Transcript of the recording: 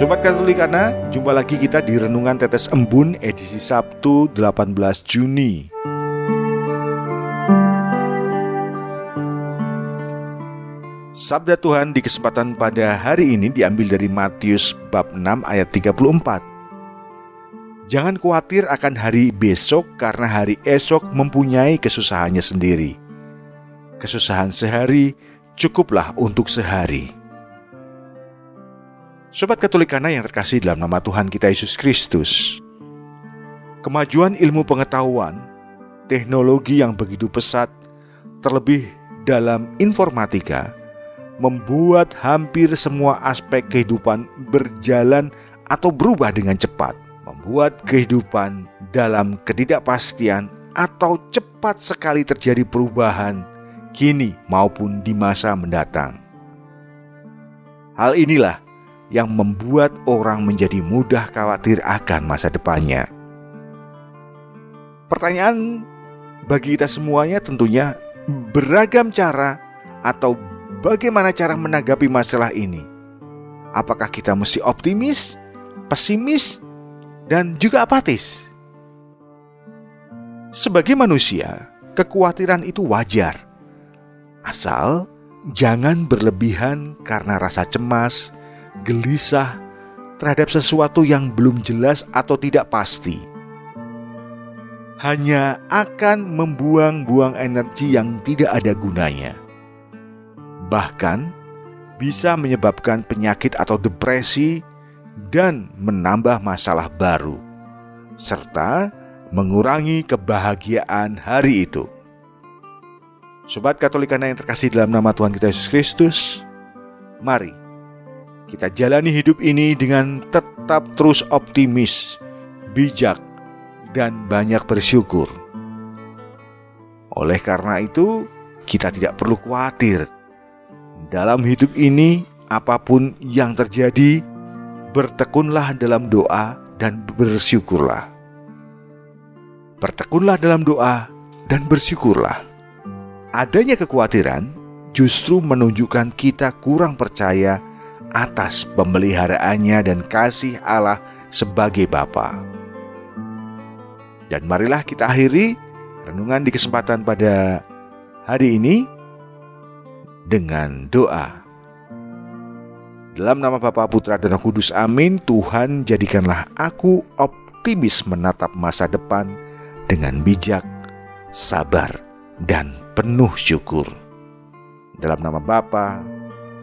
Sobat Katolikana, jumpa lagi kita di Renungan Tetes Embun edisi Sabtu 18 Juni. Sabda Tuhan di kesempatan pada hari ini diambil dari Matius bab 6 ayat 34. Jangan khawatir akan hari besok karena hari esok mempunyai kesusahannya sendiri. Kesusahan sehari cukuplah untuk sehari. Sobat Katolikana yang terkasih dalam nama Tuhan kita Yesus Kristus, kemajuan ilmu pengetahuan, teknologi yang begitu pesat, terlebih dalam informatika, membuat hampir semua aspek kehidupan berjalan atau berubah dengan cepat, membuat kehidupan dalam ketidakpastian atau cepat sekali terjadi perubahan kini maupun di masa mendatang. Hal inilah yang membuat orang menjadi mudah khawatir akan masa depannya. Pertanyaan bagi kita semuanya tentunya beragam cara atau bagaimana cara menanggapi masalah ini. Apakah kita mesti optimis, pesimis, dan juga apatis? Sebagai manusia, kekhawatiran itu wajar. Asal jangan berlebihan karena rasa cemas, gelisah terhadap sesuatu yang belum jelas atau tidak pasti. Hanya akan membuang-buang energi yang tidak ada gunanya. Bahkan bisa menyebabkan penyakit atau depresi dan menambah masalah baru serta mengurangi kebahagiaan hari itu. Sobat Katolikana yang terkasih dalam nama Tuhan kita Yesus Kristus, mari kita jalani hidup ini dengan tetap terus optimis, bijak, dan banyak bersyukur. Oleh karena itu, kita tidak perlu khawatir. Dalam hidup ini, apa pun yang terjadi, bertekunlah dalam doa dan bersyukurlah. Bertekunlah dalam doa dan bersyukurlah. Adanya kekhawatiran justru menunjukkan kita kurang percaya atas pemeliharaannya dan kasih Allah sebagai Bapa. Dan marilah kita akhiri renungan di kesempatan pada hari ini dengan doa. Dalam nama Bapa, Putra, dan Roh Kudus, amin. Tuhan, jadikanlah aku optimis menatap masa depan dengan bijak, sabar, dan penuh syukur. Dalam nama Bapa,